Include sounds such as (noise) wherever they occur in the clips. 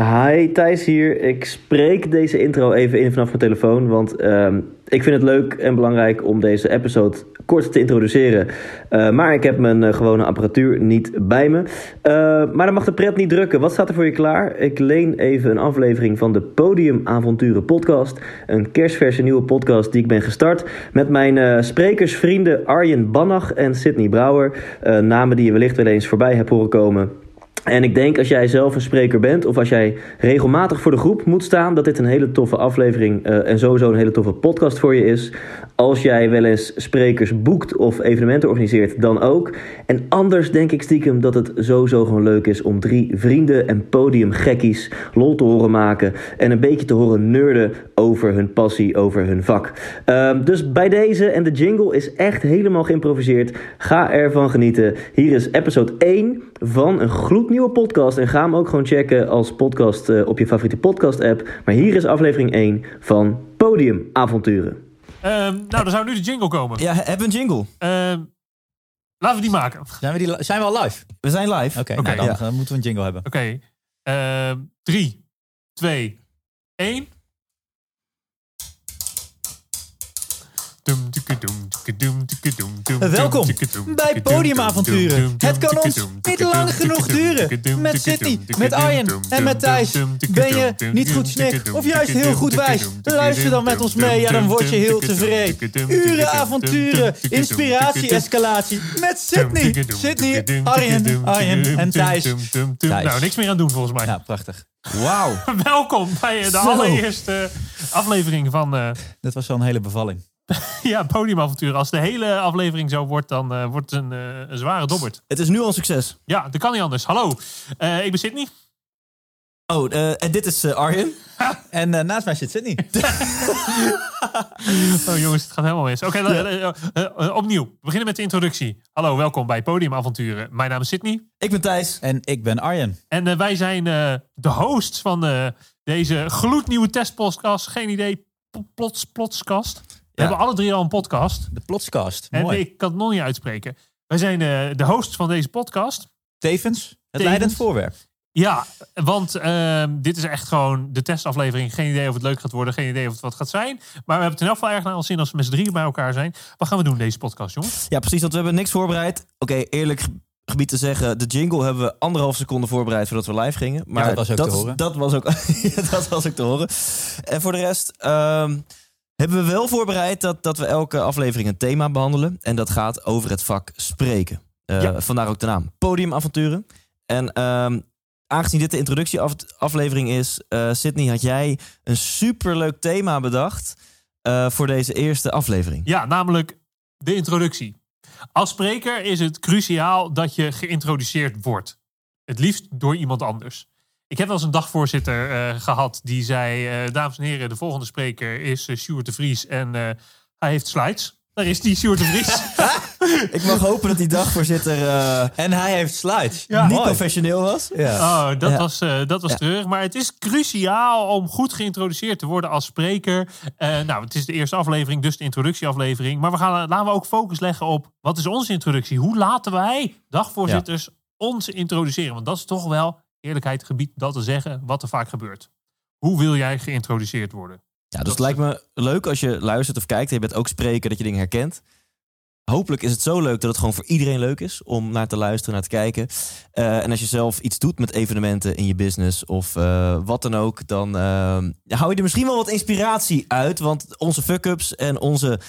Hi, Thijs hier. Ik spreek deze intro even in vanaf mijn telefoon, want ehm, ik vind het leuk en belangrijk om deze episode kort te introduceren. Uh, maar ik heb mijn uh, gewone apparatuur niet bij me. Uh, maar dan mag de pret niet drukken. Wat staat er voor je klaar? Ik leen even een aflevering van de Podiumavonturen podcast. Een kerstverse nieuwe podcast die ik ben gestart met mijn sprekersvrienden Arjen Bannach en Sydney Brouwer. namen die je wellicht wel eens voorbij hebt horen komen. En ik denk als jij zelf een spreker bent of als jij regelmatig voor de groep moet staan, dat dit een hele toffe aflevering uh, en sowieso een hele toffe podcast voor je is. Als jij wel eens sprekers boekt of evenementen organiseert, dan ook. En anders denk ik stiekem dat het sowieso gewoon leuk is om drie vrienden en podiumgekkies lol te horen maken en een beetje te horen nerden over hun passie, over hun vak. Uh, dus bij deze, en de jingle is echt helemaal geïmproviseerd, ga ervan genieten. Hier is episode 1 van een gloednieuwe podcast. En ga hem ook gewoon checken als podcast uh, op je favoriete podcast app. Maar hier is aflevering 1 van Podiumavonturen. Um, nou, dan zou nu de jingle komen. Ja, hebben we een jingle? Um, laten we die maken. Zijn we, die, zijn we al live? We zijn live. Oké, okay, nou, dan, dan, moeten we een jingle hebben. Oké. Okay. Uh, 3, 2, 1. Welkom bij Podiumavonturen. Het kan ons niet lang genoeg duren. Met Sydney, met Arjen en met Thijs. Ben je niet goed snik of juist heel goed wijs? Luister dan met ons mee, ja dan word je heel tevreden. Uren avonturen, inspiratie, escalatie. Met Sydney, Sydney, Arjen, Arjen en Thijs. Nou, niks meer aan doen volgens mij. Ja, prachtig. Wauw. (laughs) Welkom bij de allereerste aflevering van... Uh... Dat was zo'n hele bevalling. (laughs) ja, podiumavontuur. Als de hele aflevering zo wordt, dan uh, wordt het een, uh, een, zware dobbert. Het is nu al een succes. Ja, dat kan niet anders. Hallo, uh, ik ben Sydney. Oh, en dit is Arjen. (laughs) en naast mij zit Sydney. (laughs) oh jongens, het gaat helemaal mis. Oké, okay, opnieuw. We beginnen met de introductie. Hallo, welkom bij Podiumavonturen. Mijn naam is Sydney. Ik ben Thijs. En ik ben Arjen. En wij zijn de hosts van deze gloednieuwe testpodcast. Geen idee, plots, plotskast. We hebben alle drie al een podcast. De Plotscast. En ik kan het nog niet uitspreken. Wij zijn uh, de hosts van deze podcast. Tevens het Tevens. leidend voorwerp. Ja, want uh, dit is echt gewoon de testaflevering. Geen idee of het leuk gaat worden. Geen idee of het wat gaat zijn. Maar we hebben het in elk geval erg naar ons zin als we met z'n drieën bij elkaar zijn. Wat gaan we doen deze podcast, jongens? Ja, precies. Want we hebben niks voorbereid. Oké, eerlijk gebied te zeggen, de jingle hebben we anderhalf seconde voorbereid voordat we live gingen. Maar ja, dat was ook dat, te horen. Dat was ook, (laughs) dat was ook te horen. En voor de rest... Um, hebben we wel voorbereid dat, dat we elke aflevering een thema behandelen. En dat gaat over het vak spreken. Uh, Vandaar ook de naam Podiumavonturen. En um, aangezien dit de introductieaflevering is, uh, Sydney, had jij een superleuk thema bedacht uh, voor deze eerste aflevering. Ja, namelijk de introductie. Als spreker is het cruciaal dat je geïntroduceerd wordt. Het liefst door iemand anders. Ik heb wel eens een dagvoorzitter uh, gehad die zei: uh, Dames en heren, de volgende spreker is uh, Sjoerd de Vries en hij heeft slides. Daar is die Sjoerd de Vries. (laughs) ik mag hopen dat die dagvoorzitter. en hij heeft slides. Ja, niet mooi. professioneel was. Ja. Oh, dat was, dat was terug. Maar het is cruciaal om goed geïntroduceerd te worden als spreker. nou, het is de eerste aflevering, dus de introductieaflevering. Maar we gaan, laten we ook focus leggen op wat is onze introductie? Hoe laten wij dagvoorzitters ons introduceren? Want dat is toch wel eerlijkheid gebied dat te zeggen wat er vaak gebeurt. Hoe wil jij geïntroduceerd worden? Ja, dus het lijkt me leuk als je luistert of kijkt. Je bent ook spreker dat je dingen herkent. Hopelijk is het zo leuk dat het gewoon voor iedereen leuk is om naar te luisteren, naar te kijken. Uh, en als je zelf iets doet met evenementen in je business of uh, wat dan ook, dan uh, hou je er misschien wel wat inspiratie uit. Want onze fuck-ups en onze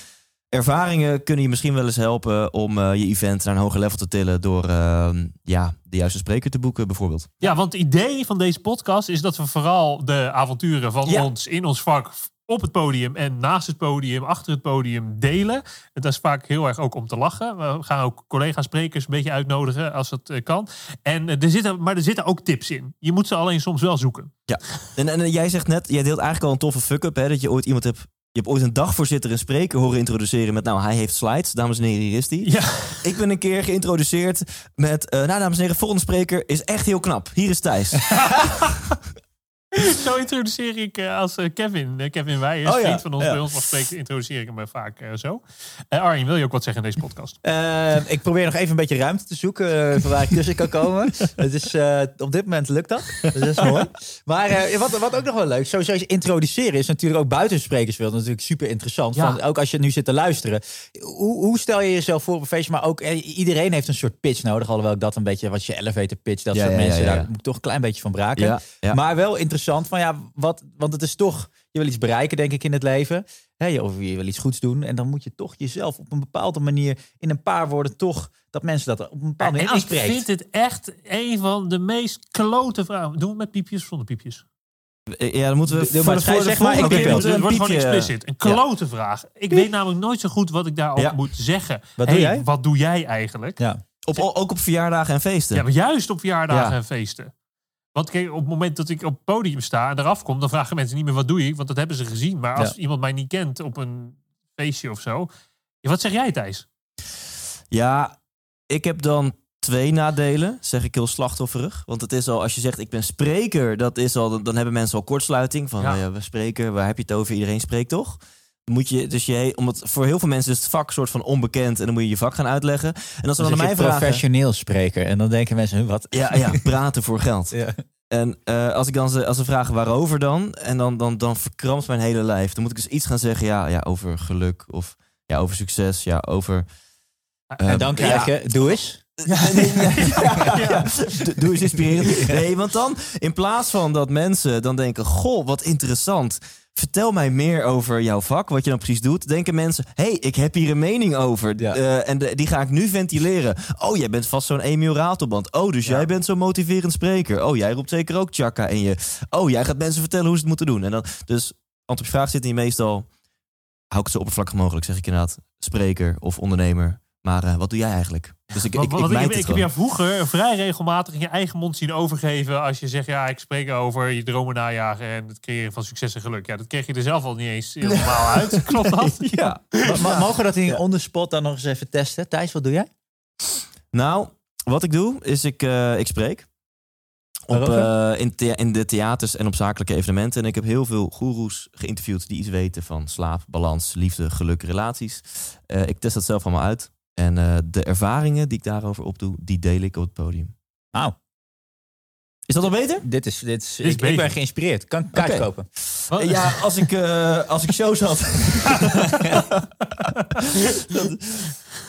ervaringen kunnen je misschien wel eens helpen om uh, je event naar een hoger level te tillen door uh, ja, de juiste spreker te boeken, bijvoorbeeld. Ja, want het idee van deze podcast is dat we vooral de avonturen van ja. ons in ons vak op het podium en naast het podium, achter het podium delen. En dat is vaak heel erg ook om te lachen. We gaan ook collega-sprekers een beetje uitnodigen als het uh, kan. En er zitten, maar er zitten ook tips in. Je moet ze alleen soms wel zoeken. Ja, en, en jij zegt net, jij deelt eigenlijk al een toffe fuck-up, hè, dat je ooit iemand hebt je hebt ooit een dagvoorzitter en spreker horen introduceren met, nou, hij heeft slides. Dames en heren, hier is hij. Ja. Ik ben een keer geïntroduceerd met, uh, nou, dames en heren, volgende spreker is echt heel knap. Hier is Thijs. (laughs) (laughs) Zo introduceer ik eh, als eh, Kevin, eh, Kevin Wijers, Oh ja, vriend van ons, ja. bij ons mag spreken, introduceer ik hem vaak eh, zo. Eh, Arjen, wil je ook wat zeggen in deze podcast? (laughs) Eh, ik probeer nog even een beetje ruimte te zoeken uh, van waar ik tussen kan komen. (laughs) Het is, eh, op dit moment lukt dat. Dus dat is mooi. Maar eh, wat, wat ook nog wel leuk, sowieso is introduceren is natuurlijk ook buitensprekersveld natuurlijk super interessant. Ja. Van, ook als je nu zit te luisteren. Hoe, hoe stel je jezelf voor op een feestje? Maar ook eh, iedereen heeft een soort pitch nodig. Alhoewel ik dat een beetje, wat je elevator pitch, dat Ja, soort ja, ja, mensen, ja. daar moet ik toch een klein beetje van braken. Ja, ja. Maar wel interessant van ja, wat, want het is toch, je wil iets bereiken denk ik in het leven. Hè, je- of je wil iets goeds doen. En dan moet je toch jezelf op een bepaalde manier, in een paar woorden toch, dat mensen dat op een bepaalde manier ik aanspreekt. vind het echt een van de meest klote vragen. Doen we met piepjes of zonder piepjes? Ja, dan moeten we voor de, voor de zeg maar, ik moeten het wordt een gewoon explicit. Een klote vraag. Ik weet namelijk nooit zo goed wat ik daarop Ja. moet zeggen. Wat doe Hey, jij? Wat doe jij eigenlijk? Ja. Op, ook op verjaardagen en feesten. Ja, maar juist op verjaardagen Ja. en feesten. Want kijk, op het moment dat ik op het podium sta en eraf kom, dan vragen mensen niet meer wat doe je, want dat hebben ze gezien. Maar als Ja. iemand mij niet kent op een feestje of zo, ja, wat zeg jij, Thijs? Ja, ik heb dan twee nadelen, zeg ik heel slachtofferig. Want het is al, als je zegt ik ben spreker, dat is al, dan, hebben mensen al kortsluiting. Van Ja. ja. ja, we spreken, waar heb je het over? Iedereen spreekt toch? Moet je, dus je, omdat voor heel veel mensen is het vak soort van onbekend en dan moet je je vak gaan uitleggen. En als ze dan Dan aan mij vragen, professioneel spreker. En dan denken mensen, wat? ja, ja, praten voor geld. (laughs) Ja. En eh, als ik dan ze, als ze vragen waarover dan, en dan, dan, dan verkrampt mijn hele lijf. Dan moet ik dus iets gaan zeggen, ja, ja over geluk of ja, over succes, ja, over. En eh, dan krijg je, doe eens. (laughs) Ja, ja. Doe- eens inspirerend. Nee, want dan, in plaats van dat mensen dan denken: Goh, wat interessant. Vertel mij meer over jouw vak, wat je dan precies doet. Denken mensen: hey, ik heb hier een mening over. Ja. Eh, en de- die ga ik nu ventileren. Oh, jij bent vast zo'n Emiel Ratelband. Oh, dus Ja. jij bent zo'n motiverend spreker. Oh, jij roept zeker ook Chaka in je. Oh, jij gaat mensen vertellen hoe ze het moeten doen. En dan, dus, antwoord op je vraag zit niet meestal. Hou ik het zo oppervlakkig mogelijk, zeg ik inderdaad. Spreker of ondernemer. Maar eh, wat doe jij eigenlijk? Dus ik, ik, ik, heb jou vroeger vrij regelmatig in je eigen mond zien overgeven. Als je zegt, ja, ik spreek over je dromen najagen en het creëren van succes en geluk. Ja, dat kreeg je er zelf al niet eens helemaal (laughs) uit. Klopt dat? Ja. Ma- ma- mogen we dat in Ja. on the spot dan nog eens even testen? Thijs, wat doe jij? Nou, wat ik doe, is ik, eh, ik spreek. Op, eh, in, in de theaters en op zakelijke evenementen. En ik heb heel veel goeroes geïnterviewd die iets weten van slaap, balans, liefde, geluk, relaties. Eh, ik test dat zelf allemaal uit. En eh, de ervaringen die ik daarover opdoe, die deel ik op het podium. Nou, Is dat al beter? dit is, dit is, is ik, ben geïnspireerd. Kan ik kaart kopen? Wat? Ja, als ik, eh, als ik shows had. (laughs) Dat-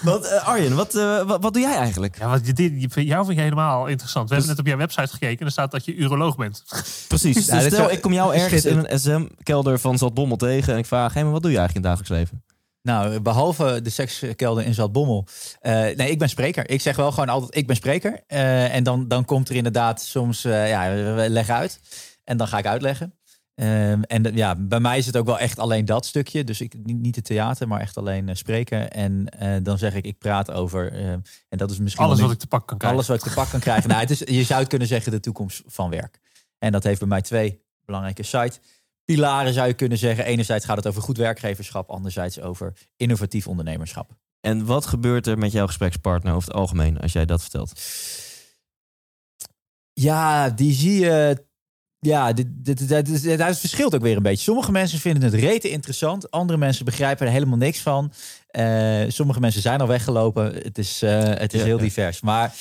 wat, eh, Arjen, wat, eh, wat, wat doe jij eigenlijk? Ja, wat, dit, dit- jou vind ik helemaal interessant. We hebben net op jouw website gekeken en er staat dat je uroloog bent. Precies. Ja, Dus stel, ik kom jou (laughs) ergens in een SM-kelder van Zaltbommel tegen en ik vraag, hé, maar wat doe je eigenlijk in het dagelijks leven? Nou, behalve de sekskelder in Zaltbommel. Eh nee, ik ben spreker. Ik zeg wel gewoon altijd, ik ben spreker. Eh, en dan, dan komt er inderdaad soms, eh, ja, leggen uit. En dan ga ik uitleggen. Ehm, en ja, bij mij is het ook wel echt alleen dat stukje. Dus ik, niet, het theater, maar echt alleen spreken. En dan zeg ik, ik praat over, en dat is misschien Alles wat niet- ik te pakken kan krijgen. alles wat ik te pak kan krijgen. nou, het is, je zou het kunnen zeggen de toekomst van werk. En dat heeft bij mij twee belangrijke site pilaren zou je kunnen zeggen. Enerzijds gaat het over goed werkgeverschap, anderzijds over innovatief ondernemerschap. En wat gebeurt er met jouw gesprekspartner over het algemeen als jij dat vertelt? Ja, die zie je. Ja, dit, dit, het verschilt ook weer een beetje. Sommige mensen vinden het rete interessant. Andere mensen begrijpen er helemaal niks van. Eh, sommige mensen zijn al weggelopen. Het is, eh, het is Ja, heel ja. divers. Maar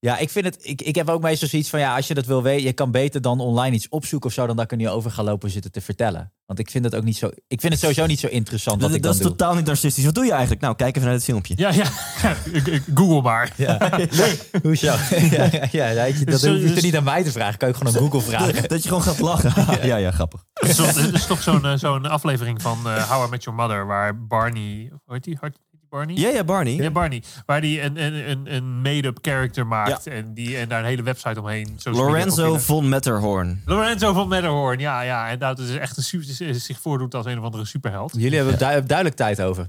ja, ik vind het. Ik, ik heb ook meestal zoiets van ja, als je dat wil weten, je kan beter dan online iets opzoeken of zo, dan dat ik er niet over ga lopen zitten te vertellen. Want ik vind het ook niet zo. Ik vind het sowieso niet zo interessant wat Dat, ik dat dan is doe. totaal niet narcistisch. Wat doe je eigenlijk? Nou, kijk even naar het filmpje. Ja, ja. (laughs) Google maar. Ja. (laughs) Hoezo? ja, ja, ja, dat Zo- hoef je dus- niet aan mij te vragen. Kan ik gewoon aan Google (laughs) vragen. Dat je gewoon gaat lachen. ja, ja, grappig. Het is, toch- het is toch zo'n eh, zo'n aflevering van eh How I Met Your Mother, waar Barney, hoe heet die? Heet die Barney? Ja, ja, Barney. Ja, Barney. Waar die een, een, een, een made-up character maakt en, die, en daar een hele website omheen. Lorenzo von Matterhorn. Lorenzo van Matterhorn, ja, ja. En dat is echt een super, zich voordoet als een of andere superheld. Jullie hebben du- duidelijk tijd over.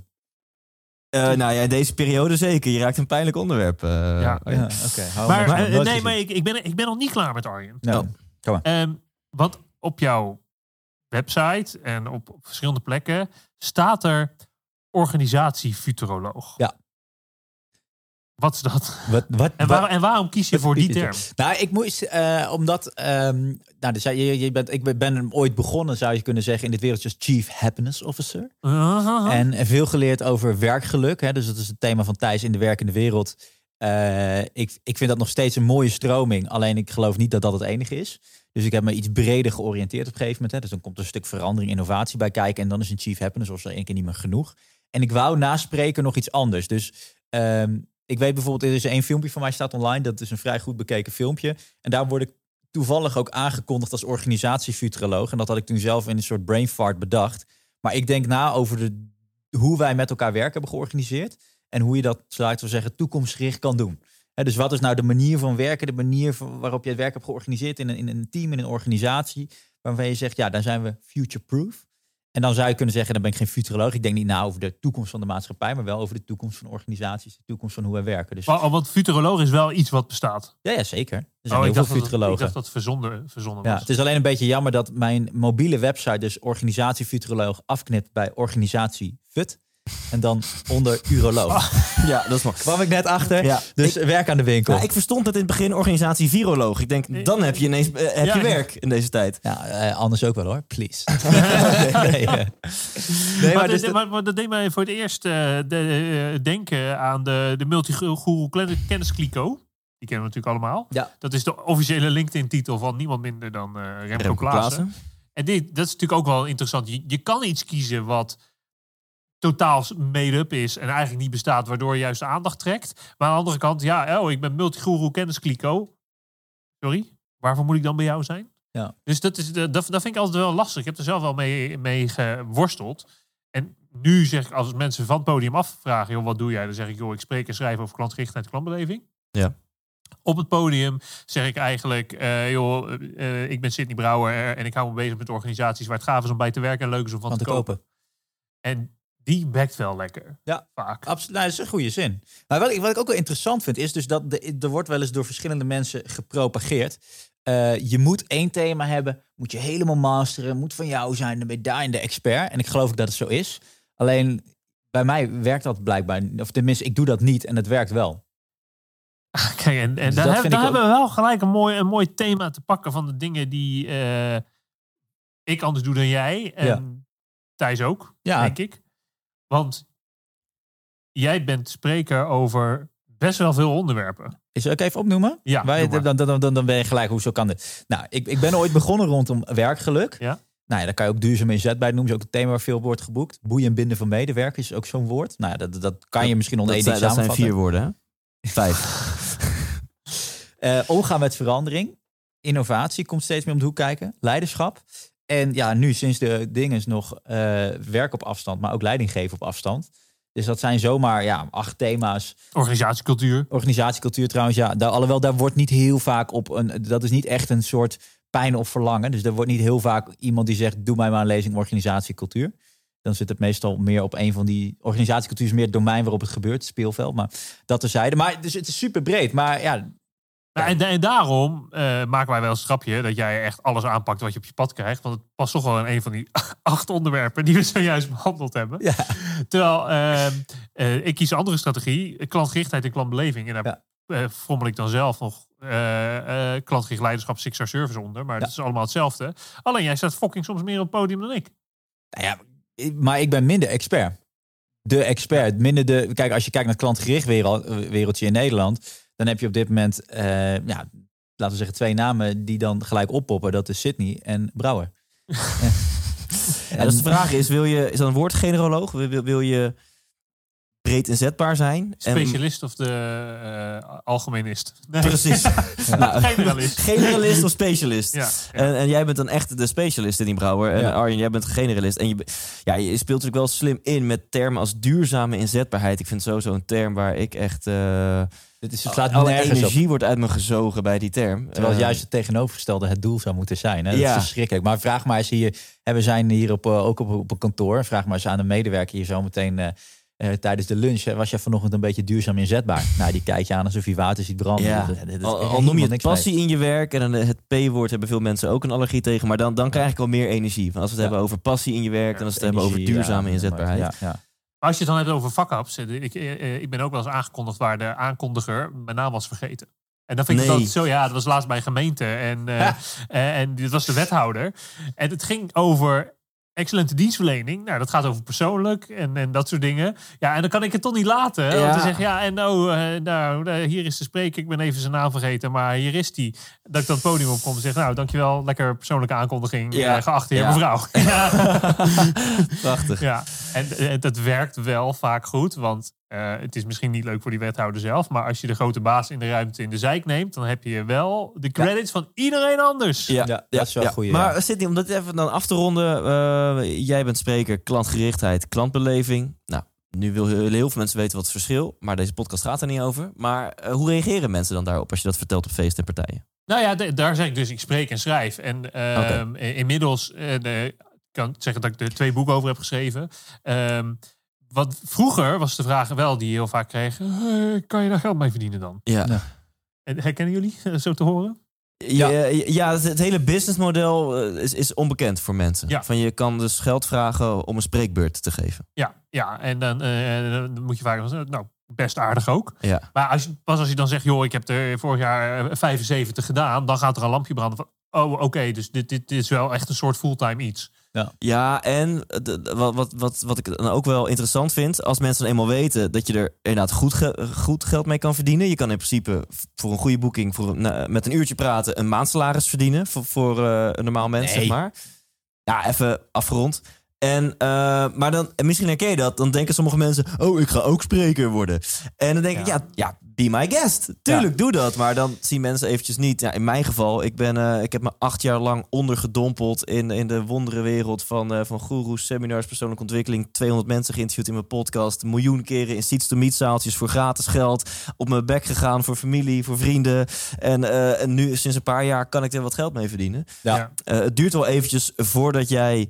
Eh, nou ja, deze periode zeker. Je raakt een pijnlijk onderwerp. eh, Ja. Ja, oké. Maar, maar, eh, nee, maar ik, ik, ben, ik ben nog niet klaar met Arjen. Nou, Oh. Ehm, want op jouw website en op, op verschillende plekken staat er organisatie futuroloog. Ja. Wat is dat? Wat, wat, En, wat- en waarom kies je voor die term? Nou, ik moest, eh, omdat, ehm, nou, dus je, je bent, ik ben hem ooit begonnen, zou je kunnen zeggen, in dit wereldje als Chief Happiness Officer. Uh-huh. En veel geleerd over werkgeluk. Hè? Dus dat is het thema van Thijs in de werkende wereld. Eh, ik, ik vind dat nog steeds een mooie stroming. Alleen ik geloof niet dat dat het enige is. Dus ik heb me iets breder georiënteerd op een gegeven moment. Hè? Dus dan komt er een stuk verandering, innovatie bij kijken. En dan is een chief happiness of zo één keer niet meer genoeg. En ik wou naspreken nog iets anders. Dus ehm, ik weet bijvoorbeeld, er is één filmpje van mij staat online. Dat is een vrij goed bekeken filmpje. En daar word ik toevallig ook aangekondigd als organisatiefuturoloog. En dat had ik toen zelf in een soort brain fart bedacht. Maar ik denk na over de, hoe wij met elkaar werk hebben georganiseerd. En hoe je dat, laten we zeggen, toekomstgericht kan doen. Dus wat is nou de manier van werken, de manier waarop je het werk hebt georganiseerd in een, in een team, in een organisatie, waarvan je zegt, ja, dan zijn we future-proof. En dan zou je kunnen zeggen, dan ben ik geen futuroloog. Ik denk niet na over de toekomst van de maatschappij, maar wel over de toekomst van organisaties, de toekomst van hoe wij werken. Dus Maar- Want futuroloog is wel iets wat bestaat. ja, ja zeker. Er zijn Oh, heel veel dat, het- ik futurologen. dacht dat verzonnen, verzonnen Ja, was. het is alleen een beetje jammer dat mijn mobiele website dus organisatie futuroloog afknipt bij organisatie FUT. En dan onder uroloog. Ja, dat is mooi. Kwam ik net achter. Ja, Dus werk aan de winkel. Ja, ik verstond het in het begin organisatie viroloog. Ik denk, dan heb je ineens eh, heb Ja, je ja. werk in deze tijd. Ja, eh, anders ook wel hoor, please. (laughs) nee, nee, eh. nee, maar, dus de- maar, maar dat deed mij voor het eerst eh, de, eh, denken aan de, de multiguru kenniskliko. Die kennen we natuurlijk allemaal. Ja. Dat is de officiële LinkedIn-titel van niemand minder dan eh Remco, Remco Klaassen. Klaassen. En dit, dat is natuurlijk ook wel interessant. Je, je kan iets kiezen wat totaal made-up is en eigenlijk niet bestaat, waardoor je juist de aandacht trekt. Maar aan de andere kant, ja, oh, ik ben multiguru kenniskliko. Sorry, waarvoor moet ik dan bij jou zijn? Ja. Dus dat, is, dat, dat vind ik altijd wel lastig. Ik heb er zelf wel mee, mee geworsteld. En nu zeg ik, als mensen van het podium afvragen, joh, wat doe jij? Dan zeg ik, joh, ik spreek en schrijf over klantgerichtheid en klantbeleving. Ja. Op het podium zeg ik eigenlijk, eh, joh, eh, ik ben Sidney Brouwer en ik hou me bezig met organisaties waar het gaaf is om bij te werken en leuk is om van, te kopen. kopen. En die bekt wel lekker. Ja. Vaak. Absoluut, nou, dat is een goede zin. Maar wat ik, wat ik ook wel interessant vind, is dus dat de, er wordt wel eens door verschillende mensen gepropageerd. Eh, je moet één thema hebben, moet je helemaal masteren, moet van jou zijn, dan ben je daarin de expert. En ik geloof ook dat het zo is. Alleen bij mij werkt dat blijkbaar, of tenminste, ik doe dat niet en het werkt wel. (laughs) Kijk, en, en Dus daar, heb- ook- hebben we wel gelijk een mooi, een mooi thema te pakken van de dingen die eh, ik anders doe dan jij. En Ja. Thijs ook, Ja. denk ik. Want jij bent spreker over best wel veel onderwerpen. Is ik even opnoemen? Ja, Waar je- doe maar. dan, dan, dan, dan, ben je gelijk, hoezo kan dit? Nou, ik, ik ben ooit begonnen (laughs) rondom werkgeluk. Ja. Nou ja, daar kan je ook duurzaam inzetbaar noemen. is ook een thema waar veel wordt geboekt. Boeien en binden van medewerkers is ook zo'n woord. Nou ja, dat, dat kan je misschien onder één ding dat zijn vier woorden, hè? Vijf. (laughs) Eh, omgaan met verandering. Innovatie komt steeds meer om de hoek kijken. Leiderschap. En ja, nu sinds de dingen is nog eh, werk op afstand, maar ook leiding geven op afstand. Dus dat zijn zomaar ja, acht thema's. Organisatiecultuur. Organisatiecultuur trouwens, ja. Daar, alhoewel, daar wordt niet heel vaak op een... Dat is niet echt een soort pijn of verlangen. Dus er wordt niet heel vaak iemand die zegt... doe mij maar een lezing organisatiecultuur. Dan zit het meestal meer op een van die... Organisatiecultuur is meer het domein waarop het gebeurt, het speelveld. Maar dat terzijde. Maar dus het is super breed. Maar ja, Nou, en, en daarom eh, maken wij wel een strapje dat jij echt alles aanpakt wat je op je pad krijgt. Want het past toch wel in een van die (laughs) acht onderwerpen die we zojuist behandeld hebben. ja. Terwijl ehm, eh, ik kies een andere strategie, klantgerichtheid en klantbeleving. En daar Ja. eh, frommel ik dan zelf nog klantgericht leiderschap, Six Star Service onder. Maar dat is allemaal hetzelfde. Alleen jij staat fucking soms meer op het podium dan ik. Nou ja, maar ik ben minder expert. De expert. Minder de, kijk, als je kijkt naar het klantgericht wereld, wereldje in Nederland, dan heb je op dit moment, eh, ja, laten we zeggen, twee namen die dan gelijk oppoppen. Dat is Sydney en Brouwer. (laughs) Ja, dus de vraag is, wil je, is dat een woord generoloog? Wil, wil, wil je breed inzetbaar zijn? En- Specialist of de eh, algemenist. Nee. Precies. (laughs) Nou, (laughs) Generalist. generalist of specialist? Ja, ja. En, en jij bent dan echt de specialist in die brouwer. En Ja. Arjen, jij bent generalist. En je, ja, je speelt natuurlijk wel slim in met termen als duurzame inzetbaarheid. Ik vind sowieso een term waar ik echt... eh Dit is, het slaat alle op. energie wordt uit me gezogen bij die term. Terwijl het Eh, juist het tegenovergestelde het doel zou moeten zijn. Hè? Dat Ja. is verschrikkelijk. Maar vraag maar eens hier. hè, We zijn hier op, eh, ook op, op een kantoor. Vraag maar eens aan de medewerker hier zo meteen. eh, tijdens de lunch hè, was je vanochtend een beetje duurzaam inzetbaar. (laughs) nou, die kijkt je aan alsof je water ziet branden. Ja. Dat- dat- dat is Al, noem je het mee. passie in je werk en dan het P-woord hebben veel mensen ook een allergie tegen. Maar dan, dan krijg ik al meer energie. Want als we het Ja. hebben over passie in je werk, dan is het hebben over duurzame inzetbaarheid. Ja, als je het dan hebt over fuck-ups. Ik, eh, eh, ik ben ook wel eens aangekondigd waar de aankondiger mijn naam was vergeten. En dan vind ik Nee. dat zo, ja, dat was laatst bij een gemeente. En, (laughs) eh, en dit was de wethouder. En het ging over excellente dienstverlening. Nou, dat gaat over persoonlijk en, en dat soort dingen. Ja, en dan kan ik het toch niet laten. hè, Om Ja. te zeggen, ja, en nou, eh, nou, eh, hier is de spreker. Ik ben even zijn naam vergeten, maar hier is die. Dat ik dan het podium opkom en zeg, nou, dankjewel. Lekker persoonlijke aankondiging. Ja. Ja. geachte heer Ja. mevrouw. (laughs) Ja. Prachtig. Ja, en eh, dat werkt wel vaak goed, want eh, het is misschien niet leuk voor die wethouder zelf, maar als je de grote baas in de ruimte in de zijk neemt, dan heb je wel de credits van iedereen anders. Ja, Ja, dat is wel een goeie, Maar ja. Sidney, om dat even dan af te ronden. eh, jij bent spreker klantgerichtheid, klantbeleving. Nou, nu wil heel, heel veel mensen weten wat het verschil. Maar deze podcast gaat er niet over. Maar eh, hoe reageren mensen dan daarop als je dat vertelt op feesten en partijen? Nou ja, daar zeg ik dus, ik spreek en schrijf. En ehm, inmiddels eh, de, ik kan zeggen dat ik er twee boeken over heb geschreven. Ehm, wat vroeger was de vraag wel die je heel vaak kreeg, kan je daar geld mee verdienen dan? Ja, Ja. En herkennen jullie eh, zo te horen? ja. ja het, het hele businessmodel eh, is, is onbekend voor mensen. Ja. Van je kan dus geld vragen om een spreekbeurt te geven. Ja, ja. en dan, eh, dan moet je vaak nou, best aardig ook. Ja. Maar als pas als je dan zegt, joh, ik heb er vorig jaar eh, 75 gedaan, dan gaat er een lampje branden van, oh, oké, dus dit, dit, dit is wel echt een soort fulltime iets. Ja, en eh, de- de- wat, wat, wat, wat ik dan ook wel interessant vind, als mensen dan eenmaal weten dat je er inderdaad goed, ge- goed geld mee kan verdienen. Je kan in principe voor een goede boeking, voor een, nou, met een uurtje praten, een maandsalaris verdienen voor, voor eh, een normaal mens, Nee. zeg maar. Ja, even afgerond. En, eh, maar dan, en misschien herken je dat, dan denken sommige mensen, oh, ik ga ook spreker worden. En dan denk ik, Ja. ja, ja, be my guest. Tuurlijk, doe dat. Maar dan zien mensen eventjes niet. Ja, in mijn geval, ik, ben, eh, ik heb me acht jaar lang ondergedompeld in, in de wonderenwereld van, eh van goeroes, seminars, persoonlijke ontwikkeling. 200 mensen geïnterviewd in mijn podcast. Een miljoen keren in seats to meet zaaltjes voor gratis geld. Op mijn bek gegaan voor familie, voor vrienden. En, eh, en nu, sinds een paar jaar, kan ik er wat geld mee verdienen. Ja. Het duurt wel eventjes voordat jij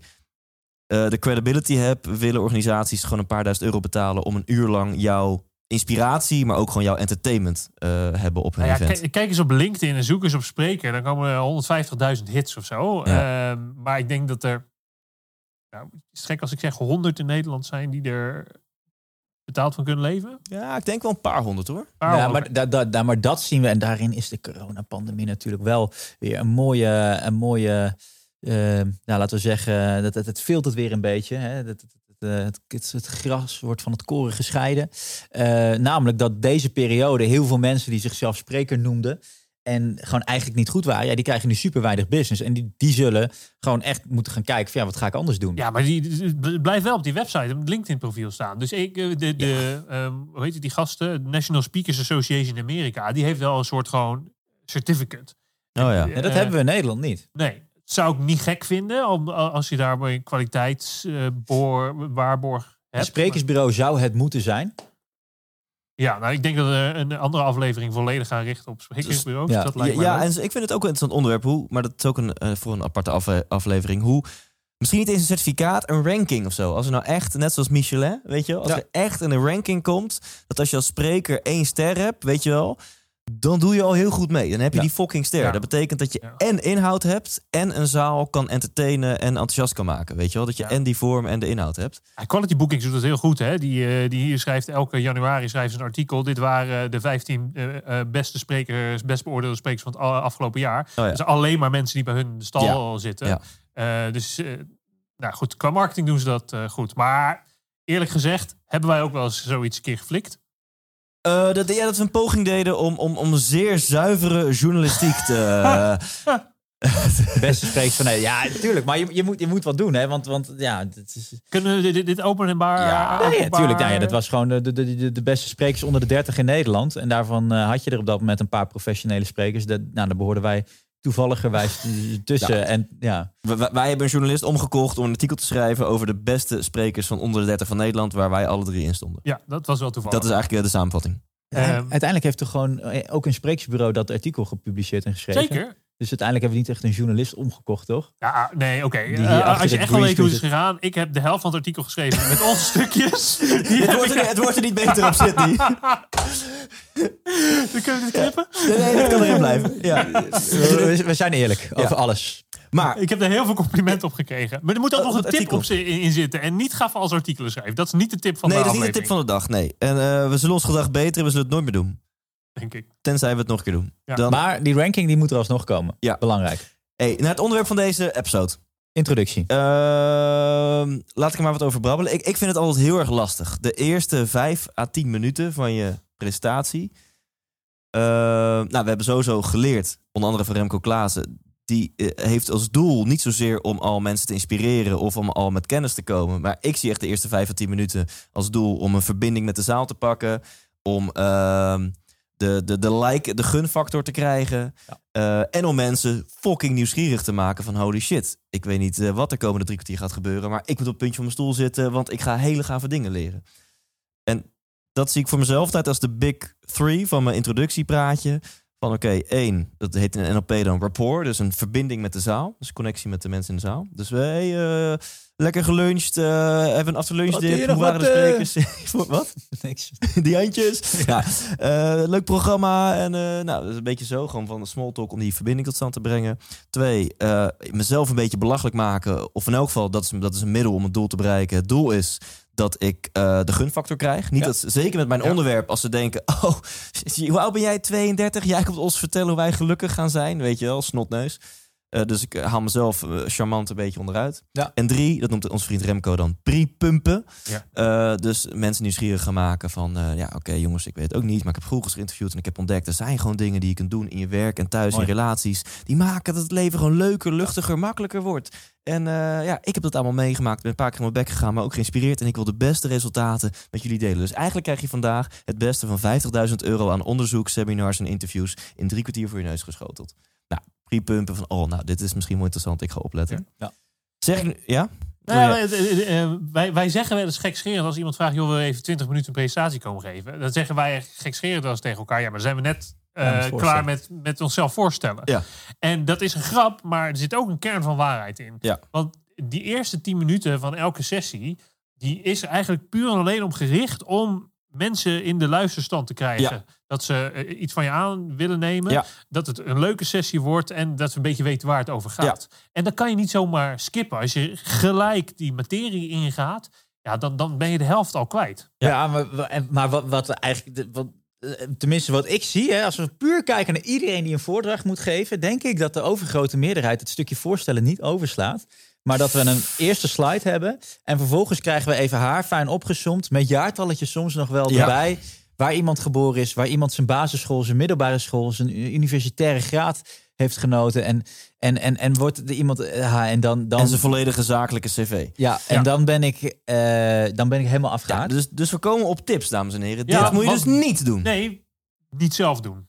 de credibility hebt. Willen organisaties gewoon een paar duizend euro betalen om een uur lang jouw inspiratie, maar ook gewoon jouw entertainment eh, hebben op hun Nou ja, event. kijk, kijk eens op LinkedIn en zoek eens op spreker. Dan komen er 150.000 hits of zo. Ja. Ehm, maar ik denk dat er, nou, het is gek als ik zeg 100 in Nederland zijn die er betaald van kunnen leven. Ja, ik denk wel een paar honderd hoor. Paar ja, honderd. maar, da, da, da- maar dat zien we. En daarin is de coronapandemie natuurlijk wel weer een mooie... Een mooie eh, nou, laten we zeggen, dat, het, het veelt het weer een beetje. Hè? Dat, het, het, eh, het, het, gras wordt van het koren gescheiden. Eh, namelijk dat deze periode heel veel mensen die zichzelf spreker noemden... en gewoon eigenlijk niet goed waren... Ja, die krijgen nu super weinig business. En die, die zullen gewoon echt moeten gaan kijken... Van, ja, wat ga ik anders doen? Ja, maar die, blijft wel op die website, op het LinkedIn-profiel staan. Dus ik, eh, de, de ehm, hoe heet het, die gasten, National Speakers Association in Amerika, die heeft wel een soort gewoon certificate. Oh ja. Ja, dat hebben we in Nederland niet. Nee, zou ik niet gek vinden om, als je daar een kwaliteitsboor, waarborg Een hebt. sprekersbureau zou het moeten zijn. Ja, nou, ik denk dat we een andere aflevering volledig gaan richten op sprekersbureaus. ja. dat Ja, lijkt mij ja, leuk. en ik vind het ook een interessant onderwerp. Hoe, maar dat is ook een, eh, voor een aparte afle- aflevering. Hoe, misschien niet eens een certificaat, een ranking of zo. Als er nou echt, net zoals Michelin, weet je wel. Als Ja. er echt in een ranking komt, dat als je als spreker één ster hebt, weet je wel. Dan doe je al heel goed mee. Dan heb je Ja. die fucking ster. Ja. Dat betekent dat je Ja. en inhoud hebt en een zaal kan entertainen en enthousiast kan maken. Weet je wel? Dat je en die vorm en de inhoud hebt. Quality Bookings doet het heel goed. Hè? Die, eh, die hier schrijft elke januari schrijft ze een artikel. Dit waren de 15 eh, eh, beste sprekers, best beoordeelde sprekers van het afgelopen jaar. Oh. Dus alleen maar mensen die bij hun stal zitten. Eh, dus eh, nou goed, qua marketing doen ze dat eh, goed. Maar eerlijk gezegd, hebben wij ook wel eens zoiets een keer geflikt. Eh, dat, ja, dat we een poging deden om, om, om zeer zuivere journalistiek te... eh, (laughs) Beste sprekers van nee, ja, natuurlijk. Maar je, je, moet, je moet wat doen, hè? Want, want ja, het is. Kunnen we dit, dit, openbaar... Ja, openbaar- ja, tuurlijk. Nou ja, dat was gewoon de, de, de, de beste sprekers onder de 30 in Nederland. En daarvan eh, had je er op dat moment een paar professionele sprekers. Dat, nou, daar behoorden wij toevalligerwijs tussen. Ja. En ja, Wij, hebben een journalist omgekocht om een artikel te schrijven over de beste sprekers van onder de 30 van Nederland, waar wij alle drie in stonden. Ja, dat was wel toevallig. Dat is eigenlijk eh, de samenvatting. Ehm, uiteindelijk heeft er gewoon eh, ook een sprekersbureau dat artikel gepubliceerd en geschreven. Zeker. Dus uiteindelijk hebben we niet echt een journalist omgekocht, toch? Ja, nee, oké. Eh, achter als je echt wil weten hoe het is gegaan. Ik heb de helft van het artikel geschreven met onze (laughs) stukjes. Het wordt, er, het wordt er niet beter op, Sydney. (laughs) Dan kunnen we dit knippen. Nee, nee, dat kan erin blijven. Ja. we, we zijn eerlijk over alles. Maar Ik heb er heel veel complimenten op gekregen. Maar er moet ook Oh, nog een tip op in, in zitten. En niet ga als artikelen schrijven. Dat is niet de tip van nee, de dat is niet de tip van de dag. Nee. En eh, we zullen ons gedrag beteren. We zullen het nooit meer doen. Denk ik. Tenzij we het nog een keer doen. Ja. Dan, Maar die ranking die moet er alsnog komen. Ja. Belangrijk. hey, naar het onderwerp van deze episode. Introductie. Ehm, laat ik er maar wat over brabbelen. Ik, ik vind het altijd heel erg lastig. De eerste vijf à tien minuten van je presentatie. Ehm, nou, we hebben sowieso geleerd, onder andere van Remco Klaassen. Die eh, heeft als doel niet zozeer om al mensen te inspireren of om al met kennis te komen. Maar ik zie echt de eerste vijf à tien minuten als doel om een verbinding met de zaal te pakken. Om ehm, de, de, de like, de gunfactor te krijgen. Eh, en om mensen fucking nieuwsgierig te maken van holy shit. Ik weet niet eh, wat er komende drie kwartier gaat gebeuren. Maar ik moet op het puntje van mijn stoel zitten, want ik ga hele gave dingen leren. En dat zie ik voor mezelf altijd als de big three van mijn introductiepraatje. Van oké, één, dat heet in NLP dan rapport. Dus een verbinding met de zaal. Dus connectie met de mensen in de zaal. Dus wij eh, lekker geluncht, eh hebben een afterlunch dip. Hoe waren de wat, eh? sprekers? (laughs) Wat? (laughs) Niks. (laughs) die handjes. Ja, leuk programma. En nou, dat is een beetje zo. Gewoon van de small talk om die verbinding tot stand te brengen. Twee, mezelf een beetje belachelijk maken. Of in elk geval, dat is, dat is een middel om het doel te bereiken. Het doel is dat ik eh, de gunfactor krijg. Niet Ja. dat, zeker met mijn Ja. onderwerp, als ze denken... (laughs) Oh, hoe oud ben jij? 32? Jij komt ons vertellen hoe wij gelukkig gaan zijn. Weet je wel, snotneus. Eh, dus ik eh, haal mezelf eh, charmant een beetje onderuit. Ja. En drie, dat noemt onze vriend Remco dan pre-pumpen. Ja. Dus mensen nieuwsgierig gaan maken van... ja, oké jongens, ik weet het ook niet... maar ik heb vroeger geïnterviewd en ik heb ontdekt... er zijn gewoon dingen die je kunt doen in je werk en thuis, Mooi. in relaties... die maken dat het leven gewoon leuker, luchtiger, makkelijker wordt. En ja, ik heb dat allemaal meegemaakt. ben een paar keer in mijn bek gegaan, maar ook geïnspireerd... en ik wil de beste resultaten met jullie delen. Dus eigenlijk krijg je vandaag het beste van 50.000 euro... aan onderzoek, seminars en interviews... in drie kwartier voor je neus geschoteld. Nou, pre-pumpen van... oh, nou, dit is misschien wel interessant, ik ga opletten. Ja. Zeg ik. Ja? Nou, ja, eh, wij, wij zeggen wel eens gekscherend als iemand vraagt... joh, wil je even 20 minuten een presentatie komen geven? Dan zeggen wij gekscherend eens tegen elkaar... ja, maar zijn we net eh, klaar met, met onszelf voorstellen. Ja. En dat is een grap, maar er zit ook een kern van waarheid in. Ja. Want die eerste 10 minuten van elke sessie... die is eigenlijk puur en alleen om gericht om mensen in de luisterstand te krijgen. Ja. Dat ze eh, iets van je aan willen nemen. Ja. Dat het een leuke sessie wordt en dat we een beetje weten waar het over gaat. En dan kan je niet zomaar skippen. Als je gelijk die materie ingaat, ja, dan, dan ben je de helft al kwijt. Ja, maar, maar wat, wat eigenlijk, wat, eh, tenminste wat ik zie, hè, als we puur kijken naar iedereen die een voordracht moet geven, denk ik dat de overgrote meerderheid het stukje voorstellen niet overslaat. Maar dat we een eerste slide hebben en vervolgens krijgen we even haar fijn opgesomd met jaartalletjes soms nog wel Ja. erbij. Waar iemand geboren is, waar iemand zijn basisschool, zijn middelbare school, zijn universitaire graad heeft genoten. En, en, en, en wordt er iemand. eh, ha, en dan, dan, En zijn volledige zakelijke cv. ja, en Ja. dan ben ik, eh, dan ben ik helemaal Ja, afgehaakt. dus, dus we komen op tips, dames en heren. Ja, Dit moet je want- dus niet doen. Nee, niet zelf doen.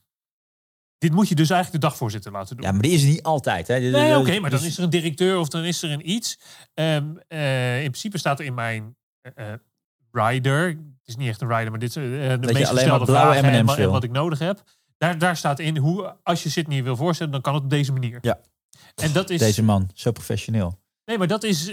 Dit moet je dus eigenlijk de dagvoorzitter laten doen. Ja, maar die is er niet altijd. Hè. Nee, oké, maar dan is er een directeur of dan is er een iets. Ehm, eh, in principe staat er in mijn eh, eh, rider, het is niet echt een rider, maar dit is eh, de je meest gestelde vragen en, wat ik nodig heb. Daar, daar staat in hoe, als je Sydney wil voorstellen, dan kan het op deze manier. Ja. En dat is, Deze man, zo professioneel. nee, maar dat is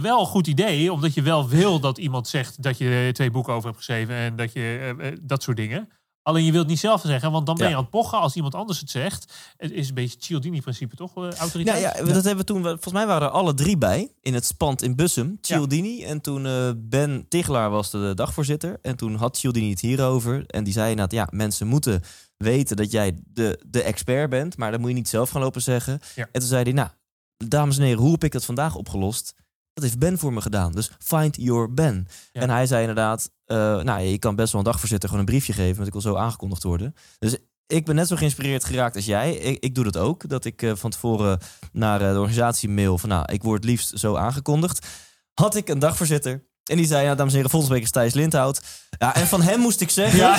wel een goed idee, omdat je wel wil dat iemand zegt dat je twee boeken over hebt geschreven en dat je dat soort dingen. Alleen je wilt niet zelf zeggen, want dan ben je Ja. aan het pochen als iemand anders het zegt. Het is een beetje Cialdini-principe, toch? eh, Ja, autoriteit? ja, dat hebben we toen. Volgens mij waren er alle drie bij in het spand in Bussum. Cialdini en toen eh, Ben Tigelaar was de dagvoorzitter. En toen had Cialdini het hierover. En die zei inderdaad, ja, mensen moeten weten dat jij de, de expert bent. Maar dat moet je niet zelf gaan lopen zeggen. Ja. En toen zei hij, nou, dames en heren, hoe heb ik dat vandaag opgelost? Dat heeft Ben voor me gedaan. Dus find your Ben. Ja. En hij zei inderdaad, eh, nou, je kan best wel een dagvoorzitter gewoon een briefje geven. Want ik wil zo aangekondigd worden. Dus ik ben net zo geïnspireerd geraakt als jij. Ik, ik doe dat ook. Dat ik eh, van tevoren naar eh, de organisatie mail van, nou, ik word liefst zo aangekondigd. Had ik een dagvoorzitter. En die zei, ja, dames en heren, volgende week is Thijs Lindhout. Ja, en van hem moest ik zeggen... Ja,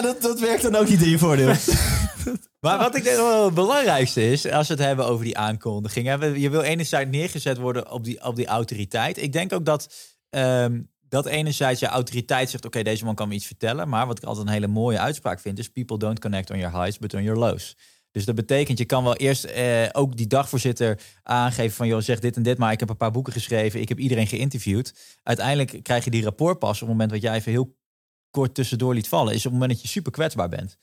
(laughs) dat, dat werkt dan ook niet in je voordeel. (laughs) Maar wat ik denk wel het belangrijkste is, als we het hebben over die aankondiging. Je wil enerzijds neergezet worden op die, op die autoriteit. Ik denk ook dat, ehm, dat enerzijds je autoriteit zegt, oké, deze man kan me iets vertellen. Maar wat ik altijd een hele mooie uitspraak vind, is people don't connect on your highs, but on your lows. Dus dat betekent, je kan wel eerst eh, ook die dagvoorzitter aangeven van, joh, zeg dit en dit, maar ik heb een paar boeken geschreven, ik heb iedereen geïnterviewd. Uiteindelijk krijg je die rapport pas op het moment wat jij even heel kort tussendoor liet vallen, is op het moment dat je super kwetsbaar bent.